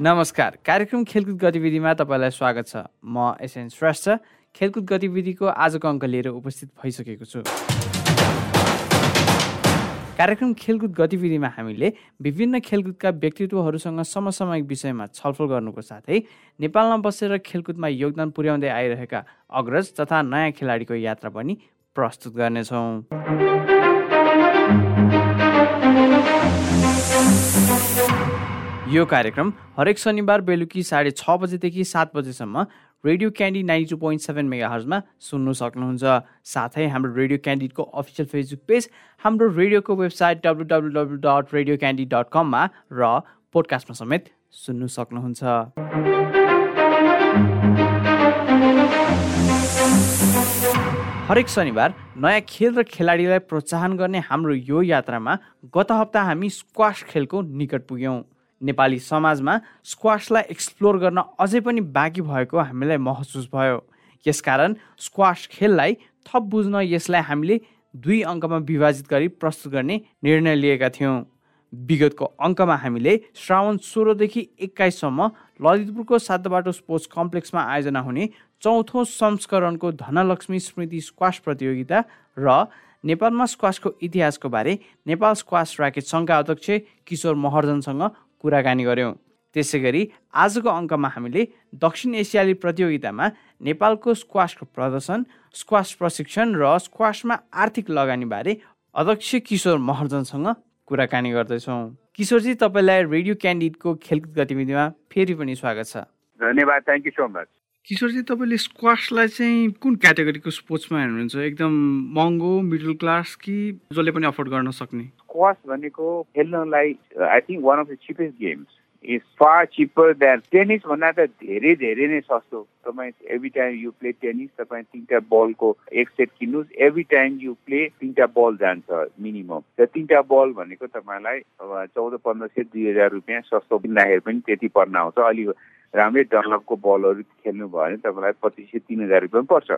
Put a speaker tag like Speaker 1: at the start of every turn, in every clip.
Speaker 1: नमस्कार। कार्यक्रम खेलकुद गतिविधिमा तपाईँलाई स्वागत छ। म एसएन श्रेष्ठ। खेलकुद गतिविधिको आजको अङ्क लिएर उपस्थित भइसकेको छु। कार्यक्रम खेलकुद गतिविधिमा हामीले विभिन्न खेलकुदका व्यक्तित्वहरूसँग समसामयिक विषयमा छलफल गर्नुको साथै नेपालमा बसेर खेलकुदमा योगदान पुर्याउँदै आइरहेका अग्रज तथा नयाँ खेलाडीको यात्रा पनि प्रस्तुत गर्नेछौँ। यो कार्यक्रम हरेक शनिबार बेलुकी साढे छ बजेदेखि सात बजेसम्म radio Candy ninety two point seven mega हर्जमा सुन्नु सक्नुहुन्छ। साथै हाम्रो रेडियो क्यान्डिडको अफिसियल फेसबुक पेज हाम्रो रेडियोको website W W W dot radio Candy dot कममा र पोडकास्टमा समेत सुन्नु सक्नुहुन्छ। हरेक शनिबार नयाँ खेल र खेलाडीलाई प्रोत्साहन गर्ने हाम्रो यो यात्रामा गत हप्ता हामी स्क्वास खेलको निकट पुग्यौँ। नेपाली समाजमा स्क्वासलाई एक्सप्लोर गर्न अझै पनि बाँकी भएको हामीलाई महसुस भयो। यसकारण स्क्वास खेललाई थप बुझ्न यसलाई हामीले दुई अङ्कमा विभाजित गरी प्रस्तुत गर्ने निर्णय लिएका थियौँ। विगतको अङ्कमा हामीले श्रावण सोह्रदेखि एक्काइससम्म ललितपुरको सातबाटो स्पोर्ट्स कम्प्लेक्समा आयोजना हुने चौथो संस्करणको धनलक्ष्मी स्मृति स्क्वास प्रतियोगिता र नेपालमा स्क्वासको इतिहासको बारे नेपाल स्क्वास ऱ्याकेट सङ्घका अध्यक्ष किशोर महर्जनसँग कुराकानी गऱ्यौँ त्यसै गरी आजको अङ्कमा हामीले दक्षिण एसियाली प्रतियोगितामा नेपालको स्क्वासको प्रदर्शन स्क्वास प्रशिक्षण र स्क्वासमा आर्थिक लगानीबारे अध्यक्ष किशोर महर्जनसँग कुराकानी गर्दैछौँ। किशोरजी तपाईँलाई रेडियो क्यान्डिडको खेलकुद गतिविधिमा फेरि पनि स्वागत छ।
Speaker 2: धन्यवाद thank you so much
Speaker 1: Kishorji तपाईँले स्क्वासलाई चाहिँ कुन क्याटेगोरीको स्पोर्ट्समा हेर्नुहुन्छ? एकदम महँगो मिडल क्लास कि जसले पनि अफोर्ड गर्न सक्ने?
Speaker 2: स्क्वास भनेको खेल्नलाई I think one of the cheapest games is far cheaper than tennis भन्दा त धेरै धेरै नै सस्तो. तपाईँ every time you play tennis तपाईँ तिनवटा बलको एक सेट किन्नुहोस्। एभ्री टाइम यु प्ले तिनवटा बल जान्छ मिनिमम र तिनवटा बल भनेको तपाईँलाई चौध पन्ध्र सय दुई हजार रुपियाँ सस्तो किन्दाखेरि पनि त्यति पर्न आउँछ। अलिक राम्रै डनलपको बलहरू खेल्नुभयो भने तपाईँलाई पच्चिस सय तिन हजार रुपियाँ पर्छ।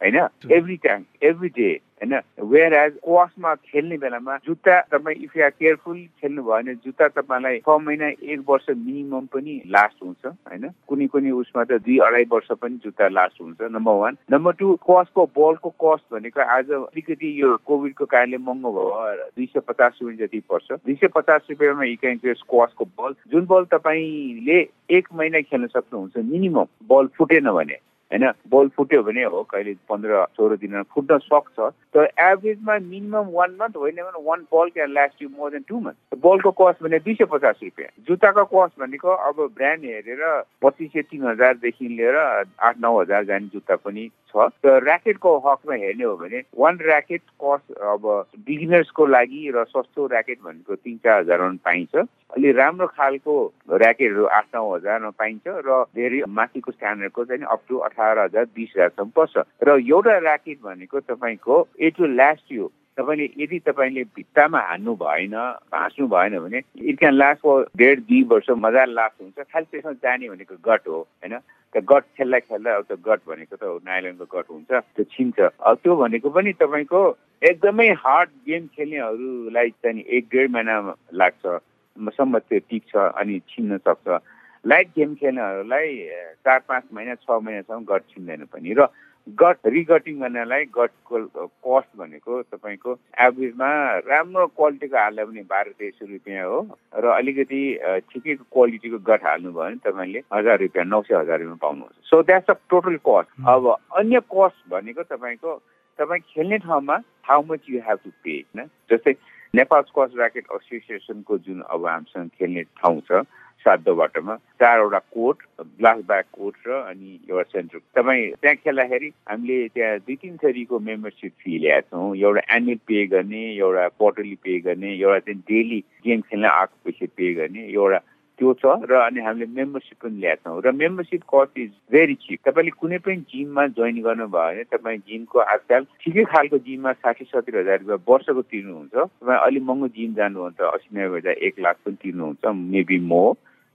Speaker 2: होइन? एभ्री टाइम एभ्री डे होइन? वेयर एज कोसमा खेल्ने बेलामा जुत्ता तपाईँ इफ या केयरफुल खेल्नु भयो भने जुत्ता तपाईँलाई छ महिना एक वर्ष मिनिमम पनि लास्ट हुन्छ होइन? कुनै कुनै उसमा त दुई अढाई वर्ष पनि जुत्ता लास्ट हुन्छ नम्बर वान नम्बर टू कस्टको बलको कस्ट भनेको आज अलिकति यो कोभिडको कारणले महँगो भयो दुई सय पचास रुपियाँ जति पर्छ। दुई सय पचास रुपियाँमा स्क्वासको बल जुन बल तपाईँले एक महिना खेल्न सक्नुहुन्छ मिनिमम बल फुटेन भने। होइन बल फुट्यो भने हो कहिले पन्ध्र सोह्र दिनमा फुट्न सक्छ। तर एभरेजमा मिनिमम वान मन्थ होइन भने one ball can last you more than two month बलको कस्ट भने दुई सय पचास रुपियाँ। जुत्ताको कस्ट भनेको अब ब्रान्ड हेरेर पच्चिस सय तिन हजारदेखि लिएर आठ नौ हजार जाने जुत्ता पनि छ। र ऱ्याकेटको हकमा हेर्ने हो भने वान ऱ्याकेट कस्ट अब बिगिनर्सको लागि र सस्तो ऱ्याकेट भनेको तिन चार हजारमा पाइन्छ। अलि राम्रो खालको ऱ्याकेटहरू आठ नौ हजारमा पाइन्छ र धेरै माथिको स्ट्यान्डर्डको चाहिँ अप टु अठार हजार बिस हजारसम्म पर्छ। र एउटा ऱ्याकेट भनेको तपाईँको इट विल लास्ट यु तपाईँले यदि तपाईँले भित्तामा हान्नु भएन भाँच्नु भएन भने इट क्यान लास्ट फर डेढ दुई वर्ष मजाले लास्ट हुन्छ। खालि त्यसमा जाने भनेको गट हो होइन? त्यो गट खेल्दा खेल्दा त्यो गट भनेको त नाइलनको गट हुन्छ त्यो छिन्छ। त्यो भनेको पनि तपाईँको एकदमै हार्ड गेम खेल्नेहरूलाई चाहिँ एक डेढ महिना लाग्छ। सम्म त्यो टिक्छ अनि छिन्न सक्छ। लाइट गेम खेल्नेहरूलाई चार पाँच महिना छ महिनासम्म गट छिन्दैन पनि र गट रिगटिङ गर्नलाई गटको कस्ट भनेको तपाईँको एभरेजमा राम्रो क्वालिटीको हाल्दा पनि बाह्र तेइस सय रुपियाँ हो र अलिकति ठिकैको क्वालिटीको गट हाल्नुभयो भने तपाईँले हजार रुपियाँ नौ सय हजार रुपियाँ पाउनुहुन्छ। So that's a total cost अब अन्य कस्ट भनेको तपाईँको तपाईँ खेल्ने ठाउँमा how much you have to pay होइन? जस्तै नेपाल स्क्वास ऱ्याकेट एसोसिएसनको जुन अब हामीसँग खेल्ने ठाउँ छ सातो बाटोमा चारवटा कोर्ट ग्लास ब्याग कोर्ट र अनि एउटा सेन्टर तपाईँ त्यहाँ खेल्दाखेरि हामीले त्यहाँ दुई तिन थरीको मेम्बरसिप फी ल्याएको छौँ। एउटा एनुअल पे गर्ने एउटा क्वार्टरली पे गर्ने एउटा चाहिँ डेली गेम खेल्न आएको पैसा पे गर्ने एउटा त्यो छ र अनि हामीले मेम्बरसिप पनि ल्याएको छौँ। र membership cost is very cheap तपाईँले कुनै पनि जिममा जोइन गर्नुभयो भने तपाईँ जिमको आजकल ठिकै खालको जिममा साठी सत्तरी हजार रुपियाँ वर्षको तिर्नुहुन्छ। तपाईँ अलिक महँगो जिम जानुहुन्छ असी नब्बे हजार एक लाख पनि तिर्नुहुन्छ मेबी मो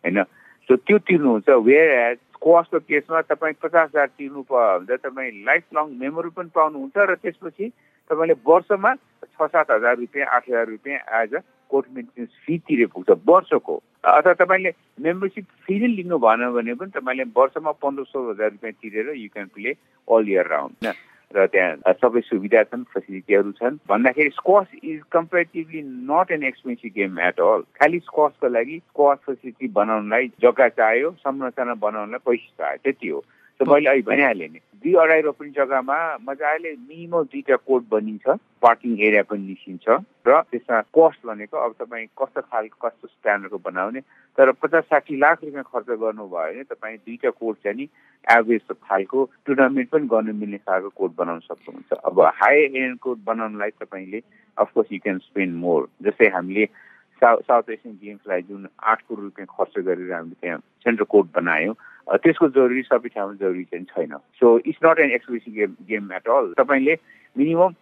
Speaker 2: होइन? सो त्यो तिर्नुहुन्छ वेयर एज कस्टको केसमा तपाईँ पचास हजार तिर्नु भने तपाईँ लाइफ लङ मेमोरी पनि पाउनुहुन्छ र त्यसपछि तपाईँले वर्षमा छ सात हजार रुपियाँ आठ हजार रुपियाँ as a court maintenance fee तिरे पुग्छ वर्षको अथवा तपाईँले मेम्बरसिप फेरि लिनु भएन भने पनि तपाईँले वर्षमा पन्ध्र सोह्र हजार रुपियाँ तिरेर you can play all year round होइन र त्यहाँ सबै सुविधा छन् फेसिलिटीहरू छन् भन्दाखेरि squash is comparatively not an expensive game at all खालि स्क्वासको लागि स्क्वास फेसिलिटी बनाउनलाई जग्गा चाहियो संरचना बनाउनलाई पैसा चाहियो त्यति हो त मैले अहिले भनिहालेँ नि। दुई अढाई रोपनी जग्गामा मजाले मिनिमम दुईवटा कोर्ट बनिन्छ पार्किङ एरिया पनि निस्किन्छ र त्यसमा कस्ट भनेको अब तपाईँ कस्तो खालको कस्तो स्ट्यान्डर्डको बनाउने तर पचास साठी लाख रुपियाँ खर्च गर्नुभयो भने तपाईँ दुईवटा कोर्ट चाहिँ नि एभरेज खालको टुर्नामेन्ट पनि गर्नु मिल्ने खालको कोर्ट बनाउन सक्नुहुन्छ। अब हाई एन्ड कोर्ट बनाउनलाई तपाईँले of course you can spend more जस्तै हामीले साउथ एसियन गेम्सलाई जुन आठ करोड रुपियाँ खर्च गरेर हामीले त्यहाँ सेन्ट्रल कोर्ट बनायौँ त्यसको जरुरी सबै ठाउँमा जरुरी चाहिँ छैन। So it's not an exclusive game game at all तपाईँले मिनिमम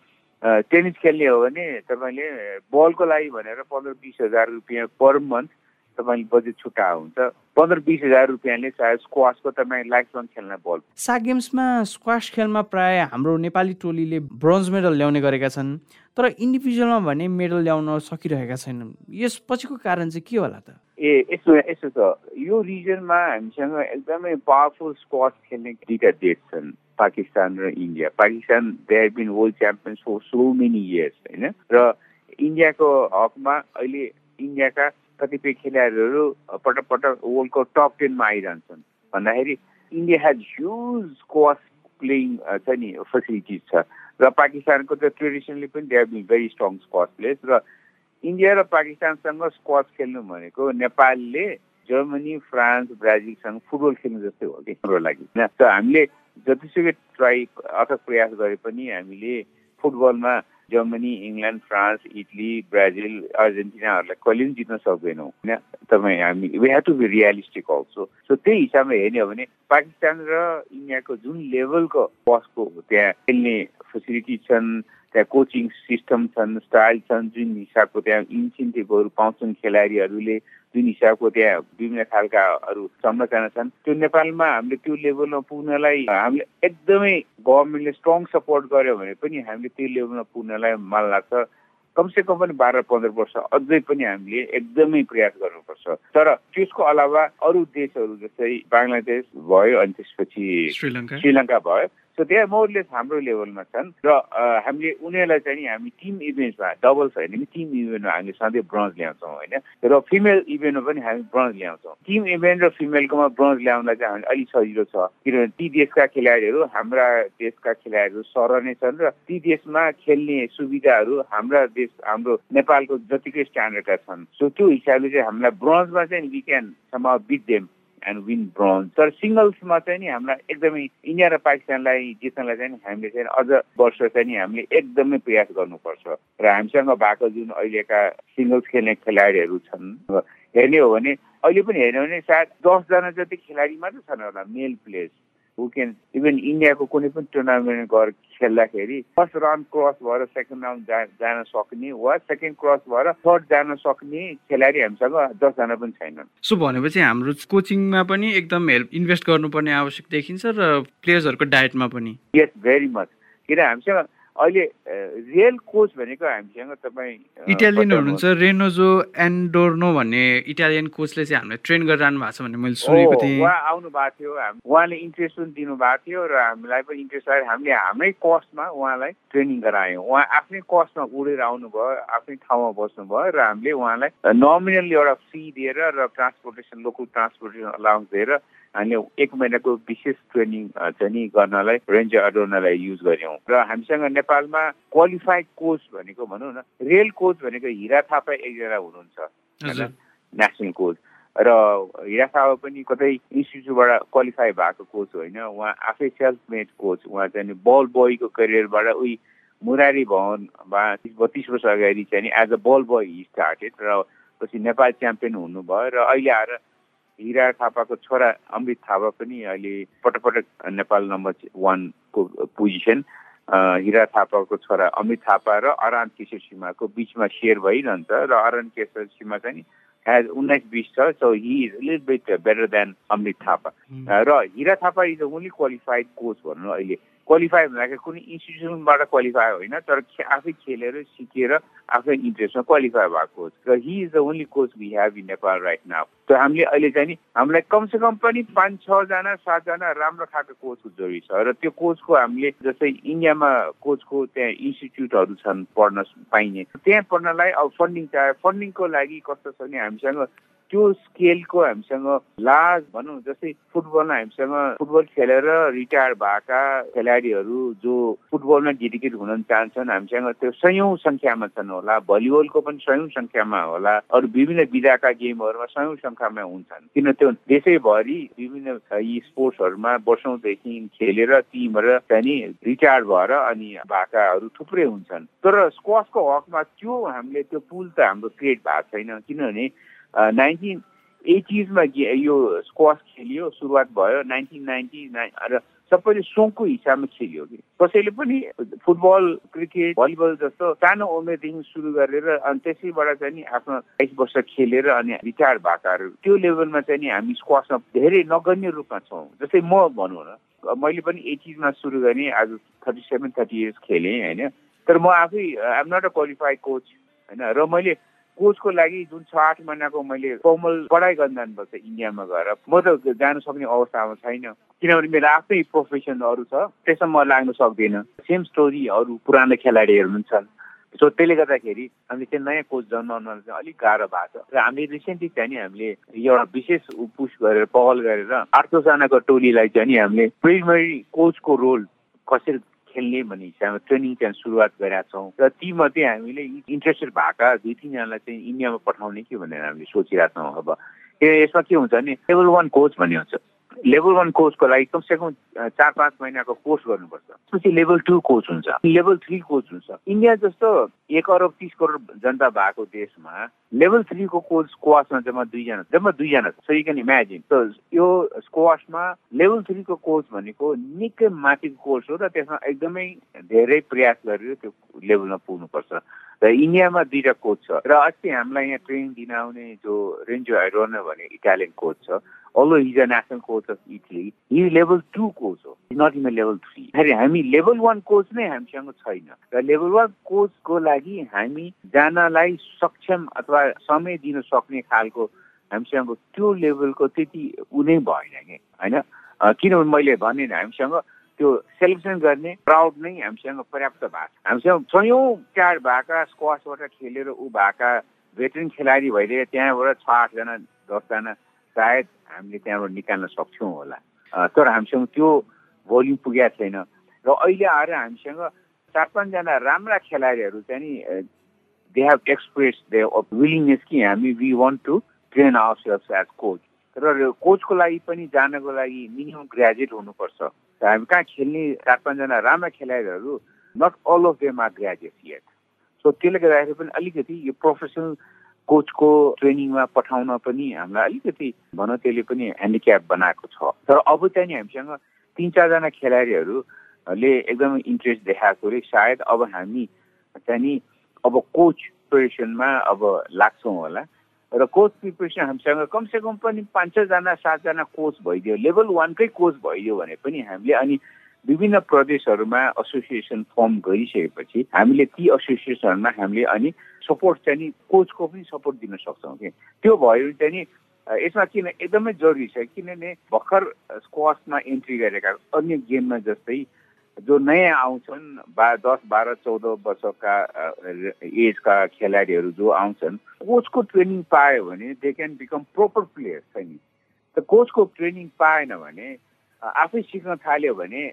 Speaker 2: टेनिस खेल्ने हो भने तपाईँले बलको लागि भनेर पन्ध्र बिस हजार रुपियाँ पर मन्थ तपाईँले बजेट छुट्टा हुन्छ। पन्ध्र बिस हजार रुपियाँले चाहे स्क्वासको तपाईँ लाइफ लङ खेल्न बल
Speaker 1: सा गेम्समा स्क्वास खेलमा प्राय हाम्रो नेपाली टोलीले ब्रोन्ज मेडल ल्याउने गरेका छन् तर इन्डिभिजुअलमा भने मेडल ल्याउन सकिरहेका छैनन्। यस पछिको कारण चाहिँ के होला त?
Speaker 2: ए यसो यसो छ। यो रिजनमा हामीसँग एकदमै पावरफुल स्क्वास खेल्ने दुईवटा देश छन् पाकिस्तान र India. Pakistan they been world champions for so many years होइन? र इन्डियाको हकमा अहिले इन्डियाका कतिपय खेलाडीहरू पटक पटक वर्ल्डको टप टेनमा आइरहन्छन्। भन्दाखेरि India has huge squash playing छ नि फेसिलिटिज छ। र पाकिस्तानको त ट्रेडिसनली पनि they been very strong squash place र इन्डिया र पाकिस्तानसँग स्क्वास खेल्नु भनेको नेपालले जर्मनी फ्रान्स ब्राजिलसँग फुटबल खेल्नु जस्तै हो कि? हाम्रो लागि होइन? हामीले जतिसुकै ट्राई अथक प्रयास गरे पनि हामीले फुटबलमा Germany England France Italy Brazil अर्जेन्टिनाहरूलाई कहिले पनि जित्न सक्दैनौँ होइन तपाईँ हामी we have to be realistic also so त्यही हिसाबले हेर्ने हो भने पाकिस्तान र इन्डियाको जुन लेभलको बसको त्यहाँ खेल्ने फेसिलिटी छन् त्यहाँ कोचिङ सिस्टम छन् स्टाइल छन् जुन हिसाबको त्यहाँ इन्सेन्टिभहरू पाउँछन् खेलाडीहरूले जुन हिसाबको त्यहाँ विभिन्न खालका अरू संरचना छन् त्यो नेपालमा हामीले त्यो लेभलमा पुग्नलाई हामीले एकदमै गभर्मेन्टले स्ट्रङ सपोर्ट गर्यो भने पनि हामीले त्यो लेभलमा पुग्नलाई mal लाग्छ कमसे कम पनि बाह्र पन्ध्र वर्ष अझै पनि हामीले एकदमै प्रयास गर्नुपर्छ तर त्यसको अलावा अरू देशहरू जस्तै बङ्गलादेश भयो अनि त्यसपछि श्रीलङ्का भयो. सो त्यहाँ मोरलेस हाम्रो लेभलमा छन् र हामीले उनीहरूलाई चाहिँ हामी टिम इभेन्टमा डबल्स होइन कि टिम इभेन्टमा हामीले सधैँ ब्रोन्ज ल्याउँछौँ होइन। र फिमेल इभेन्टमा पनि हामी ब्रोन्ज ल्याउँछौँ। टिम इभेन्ट र फिमेलकोमा ब्रोन्ज ल्याउँदा चाहिँ हामी अलिक सजिलो छ। किनभने ती देशका खेलाडीहरू हाम्रा देशका खेलाडीहरू सर नै छन् र ती देशमा खेल्ने सुविधाहरू हाम्रा देश हाम्रो नेपालको जतिकै स्ट्यान्डर्डका छन्। सो त्यो हिसाबले चाहिँ हामीलाई ब्रोन्जमा चाहिँ we can some beat them and win bronze तर सिङ्गल्समा चाहिँ नि हामीलाई एकदमै इन्डिया र पाकिस्तानलाई जित्नलाई चाहिँ हामीले चाहिँ अझ वर्ष चाहिँ नि हामीले एकदमै प्रयास गर्नुपर्छ। र हामीसँग भएको जुन अहिलेका सिङ्गल्स खेल्ने खेलाडीहरू छन् हेर्ने हो भने अहिले पनि हेर्ने हो भने सायद दसजना जति खेलाडी मात्रै छन् होला male players who can even इन्डियाको कुनै पनि टुर्नामेन्ट गएर खेल्दाखेरि फर्स्ट राउन्ड क्रस भएर सेकेन्ड राउन्ड जान सक्ने वा सेकेन्ड क्रस भएर थर्ड जान सक्ने खेलाडी हामीसँग दसजना पनि छैनन्।
Speaker 1: सो भनेपछि हाम्रो कोचिङमा पनि एकदम हेल्प इन्भेस्ट गर्नुपर्ने आवश्यक देखिन्छ र प्लेयर्सहरूको डायटमा पनि।
Speaker 2: यस भेरी मच किन हामीसँग अहिले रियल कोच भनेको हामीसँग तपाईँ
Speaker 1: इटालियन हुनुहुन्छ रेनोजो एन्डोर्नो भन्ने इटालियन कोचले चाहिँ हामीलाई ट्रेन गरिरहनु भएको छ भन्ने मैले सुनेको थिएँ।
Speaker 2: उहाँ आउनु भएको थियो उहाँले इन्ट्रेस्ट पनि दिनुभएको थियो र हामीलाई पनि इन्ट्रेस्ट आयो। हामीले हाम्रै कस्टमा उहाँलाई ट्रेनिङ गरायौँ। उहाँ आफ्नै कस्टमा उडेर आउनुभयो आफ्नै ठाउँमा बस्नुभयो र हामीले उहाँलाई नमिनली एउटा फी दिएर र ट्रान्सपोर्टेसन लोकल ट्रान्सपोर्टेसन अलाउन्स दिएर हामीले एक महिनाको विशेष ट्रेनिङ चाहिँ नि गर्नलाई रेन्ज अडोर्नलाई युज गऱ्यौँ। र हामीसँग नेपालमा क्वालिफाइड कोच भनेको भनौँ न रियल कोच भनेको हिरा थापा एकजना हुनुहुन्छ। National coach. र हिरा थापा पनि कतै इन्स्टिच्युटबाट क्वालिफाई भएको कोच होइन। उहाँ आफै सेल्फ मेड कोच। उहाँ चाहिँ बल बोयको करियरबाट उही मुरारी भवनमा बत्तिस वर्ष अगाडि चाहिँ as a ball boy started र पछि नेपाल च्याम्पियन हुनुभयो। र अहिले आएर हिरा थापाको छोरा अमृत थापा पनि अहिले पटक पटक नेपाल नम्बर वानको पोजिसन हिरा थापाको छोरा अमित थापा र अरान केशर सीमाको बिचमा सेयर भइरहन्छ र अरान केशर सीमा चाहिँ हेज उन्नाइस बिस छ so he is lil bit better than Amrit Thapa. र Hira Thapa is only qualified coach भनौँ अहिले। क्वालिफाई भन्दाखेरि कुनै इन्स्टिट्युसनबाट क्वालिफाई होइन तर आफै खेलेर सिकेर आफै इन्ट्रेस्टमा क्वालिफाई भएको र he is the only coach we have in Nepal right now त हामीले अहिले चाहिँ नि हामीलाई कमसेकम पनि पाँच छजना सातजना राम्रो खालको कोचको जरुरी छ। र त्यो कोचको हामीले जस्तै इन्डियामा कोचको त्यहाँ इन्स्टिच्युटहरू छन् पढ्न पाइने। त्यहाँ पढ्नलाई अब फन्डिङ चाहियो फन्डिङको लागि कस्तो छ भने हामीसँग त्यो स्केलको हामीसँग लाज भनौँ जस्तै फुटबलमा हामीसँग फुटबल खेलेर रिटायर भएका खेलाडीहरू जो फुटबलमा डेडिकेट हुन चाहन्छन् हामीसँग त्यो सयौँ सङ्ख्यामा छन् होला भलिबलको पनि सयौँ सङ्ख्यामा होला अरू विभिन्न विधाका गेमहरूमा सयौँ सङ्ख्यामा हुन्छन्। किन त्यो देशैभरि विभिन्न यी स्पोर्ट्सहरूमा वर्षौँदेखि खेलेर टिमहरू चाहिँ रिटायर भएर अनि भएकाहरू थुप्रै हुन्छन्। तर स्क्वासको हकमा त्यो हामीले त्यो पुल त हाम्रो क्रिएट भएको छैन। किनभने नाइन्टिन एटिजमा यो स्क्वास खेलियो सुरुवात भयो। नाइन्टिन नाइन्टी नाइन र सबैले सोखको हिसाबमा खेलियो कि। कसैले पनि फुटबल क्रिकेट भलिबल जस्तो सानो उमेरदेखि सुरु गरेर अनि त्यसैबाट चाहिँ नि आफ्नो बाइस वर्ष खेलेर अनि रिटायर भएकाहरू त्यो लेभलमा चाहिँ नि हामी स्क्वासमा धेरै नगण्य रूपमा छौँ जस्तै म भनौँ न। मैले पनि एटिजमा सुरु गरेँ आज थर्टी सेभेन थर्टी इयर्स खेलेँ होइन। तर म आफै I'm not a qualified coach होइन। र मैले कोचको लागि जुन छ आठ महिनाको मैले फर्मल पढाइ गर्न जानुपर्छ इन्डियामा गएर म त जानु सक्ने अवस्थामा छैन। किनभने मेरो आफ्नै प्रोफेसन अरू छ त्यसमा म लाग्न सक्दिनँ। सेम स्टोरी अरू पुरानो खेलाडीहरू पनि छन्। सो त्यसले गर्दाखेरि हामीले चाहिँ नयाँ कोच जन्माउन चाहिँ अलिक गाह्रो भएको छ। र हामीले रिसेन्टली चाहिँ नि हामीले एउटा विशेष पुस गरेर पहल गरेर आठ दसजनाको टोलीलाई चाहिँ नि हामीले प्रिमरी कोचको रोल कसरी खेल्ने भन्ने हिसाबमा ट्रेनिङ चाहिँ सुरुवात गरेका छौँ। र तीमध्ये हामीले इन्ट्रेस्टेड भएका दुई तिनजनालाई चाहिँ इन्डियामा पठाउने कि भनेर हामीले सोचिरहेको छौँ अब। यसमा के हुन्छ भने लेभल वान कोच भन्ने हुन्छ। लेभल वान कोचको लागि कमसेकम चार पाँच महिनाको कोर्स गर्नुपर्छ। त्यसपछि लेभल टू कोच हुन्छ। लेभल थ्री कोच हुन्छ। इन्डिया जस्तो एक अरब तिस करोड जनता भएको देशमा लेभल थ्रीको कोच स्क्वासमा जम्मा दुईजना जम्मा दुईजना सो यु क्यान इमेजिन यो स्क्वासमा लेभल थ्रीको कोच भनेको निकै माथिको कोर्स हो र त्यसमा एकदमै धेरै प्रयास गरेर त्यो लेभलमा पुग्नुपर्छ। र इन्डियामा दुईवटा कोच छ। र अस्ति हामीलाई यहाँ ट्रेनिङ दिन आउने जो रेन्जो आइरोना भन्ने इटालियन कोच छ Aldo his a national coach of Italy he level two coach हो नट इन लेभल थ्री। फेरि हामी लेभल वान कोच नै हामीसँग छैन। र लेभल वान कोचको लागि हामी जानलाई सक्षम अथवा समय दिन सक्ने खालको हामीसँग त्यो लेभलको त्यति ऊ नै भएन कि होइन? किनभने मैले भने हामीसँग त्यो सेलेक्सन गर्ने प्राउड नै हामीसँग पर्याप्त भएको हामीसँग सयौँ चार भएका स्क्वासबाट खेलेर ऊ भएका भेटरेन खेलाडी भइदिए त्यहाँबाट छ आठजना दसजना सायद हामीले त्यहाँबाट निकाल्न सक्छौँ होला। तर हामीसँग त्यो भोल्युम पुगेको छैन। र अहिले आएर हामीसँग चार पाँचजना राम्रा खेलाडीहरू चाहिँ नि they have express they willingness कि हामी we want to train our self as coach र कोचको लागि पनि जानको लागि मिनिमम ग्रेजुएट हुनुपर्छ। हामी कहाँ खेल्ने चार पाँचजना राम्रा खेलाडीहरू not all of them graduate yet so त्यसले गर्दाखेरि पनि अलिकति यो प्रोफेसनल कोचको ट्रेनिङमा पठाउन पनि हामीलाई अलिकति भनौँ त्यसले पनि ह्यान्डिक्याप बनाएको छ। तर अब चाहिँ हामीसँग तिन चारजना खेलाडीहरूले एकदमै इन्ट्रेस्ट देखाएकोले सायद अब हामी चाहिँ नि अब कोच प्रिपरेसनमा अब लाग्छौँ होला। र कोच प्रिपरेसन हामीसँग कमसेकम पनि पाँच छजना सातजना कोच भइदियो। लेभल वानकै कोच भइदियो भने पनि हामीले अनि विभिन्न प्रदेशहरूमा एसोसिएसन फर्म गरिसकेपछि हामीले ती एसोसिएसनमा हामीले अनि सपोर्ट चाहिँ कोचको पनि सपोर्ट दिन सक्छौँ कि। त्यो भयो भने चाहिँ यसमा किन एकदमै जरुरी छ किनभने भर्खर स्क्वासमा इन्ट्री गरेका अन्य गेममा जस्तै जो नयाँ आउँछन् बा दस बाह्र चौध वर्षका एजका खेलाडीहरू जो आउँछन् कोचको ट्रेनिङ पायो भने they can become proper player छ नि? त कोचको ट्रेनिङ पाएन भने आफै सिक्न थाल्यो भने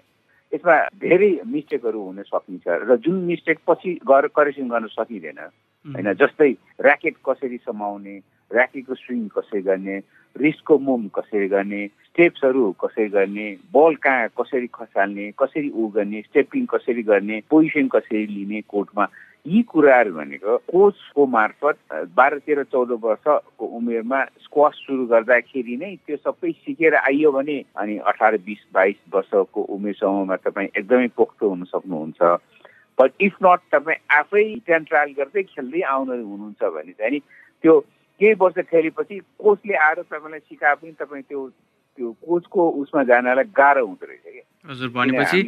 Speaker 2: यसमा धेरै मिस्टेकहरू हुन सकिन्छ र जुन मिस्टेक पछि गर करेक्सन गर्न सकिँदैन होइन? जस्तै ऱ्याकेट कसरी समाउने ऱ्याकेटको स्विङ कसरी गर्ने रिस्कको मुभ कसरी गर्ने स्टेप्सहरू कसरी गर्ने बल कहाँ कसरी खसाल्ने कसरी उ गर्ने स्टेपिङ कसरी गर्ने पोजिसन कसरी लिने कोर्टमा यी कुराहरू भनेको कोचको मार्फत बाह्र तेह्र चौध वर्षको उमेरमा स्क्वास सुरु गर्दाखेरि नै त्यो सबै सिकेर आइयो भने अनि अठार बिस बाइस वर्षको उमेरसम्ममा तपाईँ एकदमै पोख्तो हुन सक्नुहुन्छ। बट इफ नट तपाईँ आफै ट्रायल गर्दै खेल्दै आउनु हुनुहुन्छ भने चाहिँ त्यो केही वर्ष खेलेपछि कोचले आएर तपाईँलाई सिकाए पनि तपाईँ त्यो त्यो कोचको उसमा जानलाई गाह्रो हुँदो रहेछ कि
Speaker 1: हजुर भनेपछि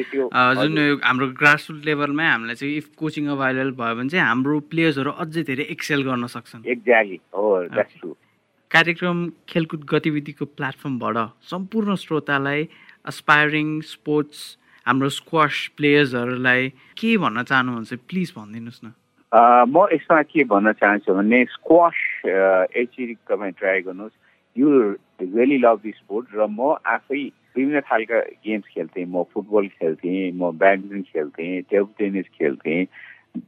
Speaker 1: जुन हाम्रो ग्रासरुट लेभलमै हामीलाई चाहिँ इफ कोचिङ अभाइलेबल भयो भने चाहिँ हाम्रो प्लेयर्सहरू अझै धेरै एक्सेल गर्न सक्छन्।
Speaker 2: एक्ज्याक्टली हो ट्रु
Speaker 1: कार्यक्रम खेलकुद गतिविधिको प्लेटफर्मबाट सम्पूर्ण श्रोतालाई अस्पायरिङ स्पोर्ट्स हाम्रो स्क्वास प्लेयर्सहरूलाई के भन्न चाहनुहुन्छ प्लिज भनिदिनुहोस् न।
Speaker 2: म यसमा के भन्न चाहन्छु भने स्क्वास एकचोटि तपाईँ ट्राई गर्नुहोस्। You really love this sport र म आफै विभिन्न खालका गेम्स खेल्थेँ। म फुटबल खेल्थेँ म ब्याडमिन्टन खेल्थेँ टेबल टेनिस खेल्थेँ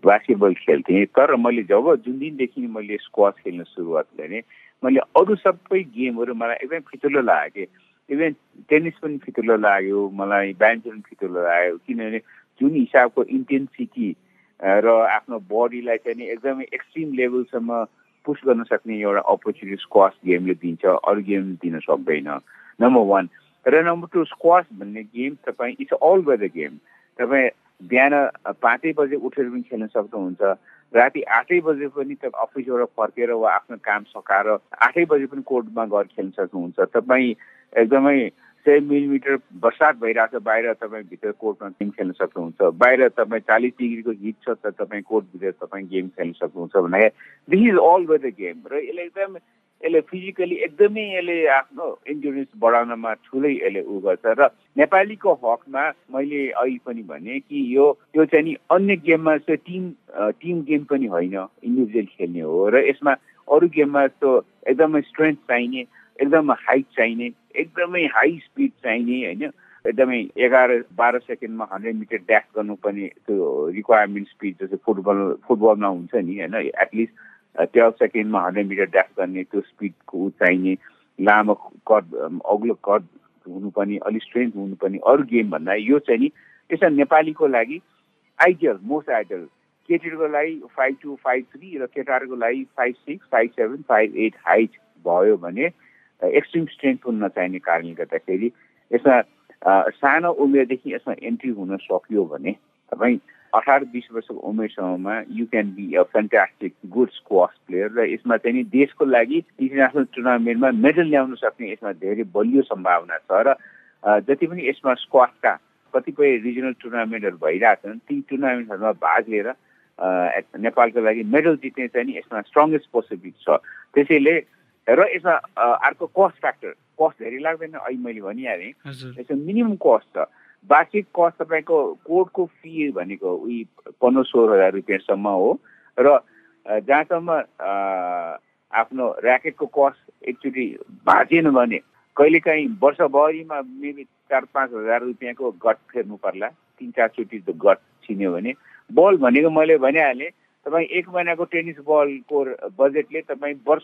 Speaker 2: बास्केटबल खेल्थेँ। तर मैले जब जुन दिनदेखि मैले स्क्वास खेल्न सुरुवात गरेँ मैले अरू सबै गेमहरू मलाई एकदमै फितुलो लाग्यो। इभन टेनिस पनि फितुलो लाग्यो मलाई ब्याडमिन्टन फितुलो लाग्यो। किनभने जुन हिसाबको इन्टेन्सिटी र आफ्नो बडीलाई चाहिँ नि एकदमै एक्सट्रिम लेभलसम्म पुस गर्न सक्ने एउटा अपर्च्युनिटी स्क्वास गेमले दिन्छ अरू गेम दिन सक्दैन नम्बर वान र नम्बर टू स्क्वास भन्ने गेम तपाईँ इट्स अल वेदर गेम तपाईँ बिहान पाँचै बजे उठेर पनि खेल्न सक्नुहुन्छ राति आठै बजे पनि तपाईँ अफिसबाट फर्केर वा आफ्नो काम सकाएर आठै बजे पनि कोर्टमा गएर खेल्न सक्नुहुन्छ। तपाईँ एकदमै सय मिलिमिटर बर्सात भइरहेको छ बाहिर तपाईँ भित्र कोर्टमा गेम खेल्न सक्नुहुन्छ। बाहिर तपाईँ चालिस डिग्रीको हिट छ त तपाईँ कोर्टभित्र तपाईँ गेम खेल्न सक्नुहुन्छ भन्दाखेरि this is always the game र यसले एकदम यसले फिजिकली एकदमै यसले आफ्नो इन्जुरेन्स बढाउनमा ठुलै यसले उ गर्छ। र नेपालीको हकमा मैले अहिले पनि भने कि यो त्यो चाहिँ नि अन्य गेममा चाहिँ टिम टिम गेम पनि होइन इन्डिभिजुअल खेल्ने हो। र यसमा अरू गेममा जस्तो एकदमै स्ट्रेन्थ चाहिने एकदम हाइट चाहिने एकदमै हाई स्पिड चाहिने होइन? एकदमै एघार बाह्र सेकेन्डमा हन्ड्रेड मिटर ड्यास गर्नुपर्ने त्यो रिक्वायरमेन्ट स्पिड जस्तो फुटबल फुटबलमा हुन्छ नि होइन? एटलिस्ट टुवेल्भ सेकेन्डमा हन्ड्रेड मिटर ड्यास गर्ने त्यो स्पिडको चाहिने लामो कट अग्लो कट हुनुपर्ने अलिक स्ट्रेन्थ हुनुपर्ने अरू गेम भन्दा यो चाहिँ नि त्यसमा नेपालीको लागि आइडियल मोस्ट आइडियल केटीहरूको लागि फाइभ टू फाइभ थ्री र केटाहरूको लागि five six five seven five eight height भयो भने एक्सट्रिम स्ट्रेन्थ हुन नचाहिने कारणले गर्दाखेरि यसमा सानो उमेरदेखि यसमा एन्ट्री हुन सक्यो भने तपाईँ अठार बिस वर्षको उमेरसम्ममा you can be a fantastic good squash player र यसमा चाहिँ नि देशको लागि इन्टरनेसनल टुर्नामेन्टमा मेडल ल्याउन सक्ने यसमा धेरै बलियो सम्भावना छ र जति पनि यसमा स्क्वासका कतिपय रिजनल टुर्नामेन्टहरू भइरहेछन् ती टुर्नामेन्टहरूमा भाग लिएर नेपालको लागि मेडल जित्ने चाहिँ नि यसमा स्ट्रङ्गेस्ट पोसिबिलिटी छ। त्यसैले र यसमा अर्को कस्ट फ्याक्टर कस्ट धेरै लाग्दैन। अहिले मैले भनिहालेँ। यसमा मिनिमम कस्ट छ। वार्षिक कस्ट तपाईँको कोर्टको फी भनेको उही पन्ध्र सोह्र हजार रुपियाँसम्म हो। र जहाँसम्म आफ्नो ऱ्याकेटको कस्ट एकचोटि भाँचेन भने कहिलेकाहीँ वर्षभरिमा मेबी चार पाँच हजार रुपियाँको गट फेर्नु पर्ला। तिन चारचोटि गट छिन्यो भने। बल भनेको मैले भनिहालेँ तपाईँ एक महिनाको टेनिस बलको बजेटले तपाईँ वर्ष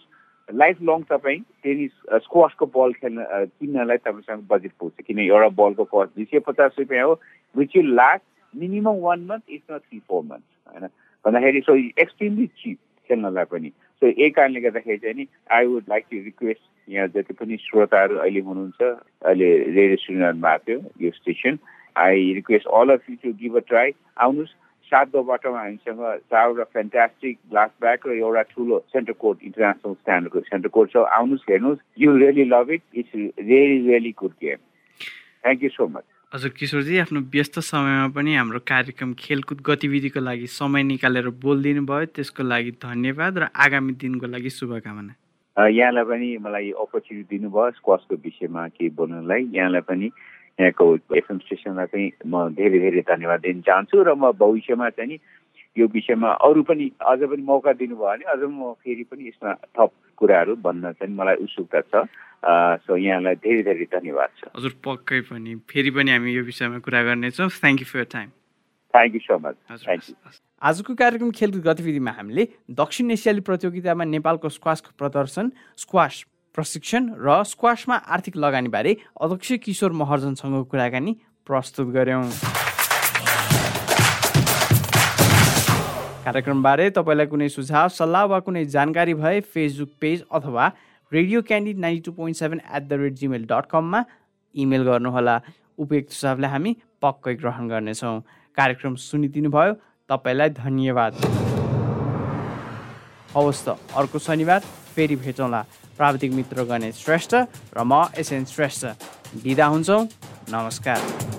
Speaker 2: लाइफ लङ तपाईँ टेनिस स्क्वासको बल खेल्न किन्नलाई तपाईँसँग बजेट पुग्छ। किन एउटा बलको कस्ट दुई सय पचास रुपियाँ हो which you last minimum one month is not three four month होइन? भन्दाखेरि सो एक्सट्रिमली चिप खेल्नलाई पनि। सो यही कारणले गर्दाखेरि चाहिँ नि I would like to request यहाँ जति पनि श्रोताहरू अहिले हुनुहुन्छ अहिले रेडियो सुनिरहनु भएको थियो यो station I request all of you to give a try आउनुहोस् सातो बाटोमा हामीसँग चारवटा फ्यान्टास्टिक ग्लास ब्याग र एउटा ठुलो सेन्टर कोर्ट इन्टरनेसनल स्ट्यान्डर्डको सेन्टर कोर्ट छ। आउनुहोस् हेर्नुहोस्। You really love it it's really really good game thank you so much
Speaker 1: हजुर किशोरजी आफ्नो व्यस्त समयमा पनि हाम्रो कार्यक्रम खेलकुद गतिविधिको लागि समय निकालेर बोलिदिनु भयो त्यसको लागि धन्यवाद र आगामी दिनको लागि शुभकामना।
Speaker 2: यहाँलाई पनि मलाई अपर्च्युनिटी दिनुभयो। स्क्वासको विषयमा केही बोल्नलाई। यहाँलाई पनि यहाँको एफएम स्टेसनलाई चाहिँ म धेरै धेरै धन्यवाद दिन चाहन्छु र म भविष्यमा चाहिँ नि यो विषयमा अरू पनि अझ पनि मौका दिनुभयो भने अझ म फेरि पनि यसमा थप कुराहरू भन्न चाहिँ मलाई उत्सुकता छ। सो यहाँलाई धेरै धेरै धन्यवाद छ।
Speaker 1: हजुर पक्कै पनि। फेरि पनि हामी यो विषयमा कुरा गर्नेछौँ। Thank you for time
Speaker 2: thank you so much thank you
Speaker 1: आजको कार्यक्रम खेलकुद गतिविधिमा हामीले दक्षिण एसियाली प्रतियोगितामा नेपालको स्क्वासको प्रदर्शन स्क्वास प्रशिक्षण र स्क्वासमा आर्थिक लगानीबारे अध्यक्ष किशोर महर्जनसँग कुराकानी प्रस्तुत गऱ्यौँ। कार्यक्रमबारे तपाईँलाई कुनै सुझाव सल्लाह वा कुनै जानकारी भए फेसबुक पेज अथवा Radio Candy ninety two point seven at the rate Gmail dot कममा इमेल गर्नुहोला। उपयुक्त सुझावलाई हामी पक्कै ग्रहण गर्नेछौँ। कार्यक्रम सुनिदिनु भयो तपाईँलाई धन्यवाद। हवस् त अर्को शनिबार फेरि भेटौँला। प्राविधिक मित्र गणेश श्रेष्ठ र म एसएन श्रेष्ठ। बिदा हुन्छौँ। नमस्कार।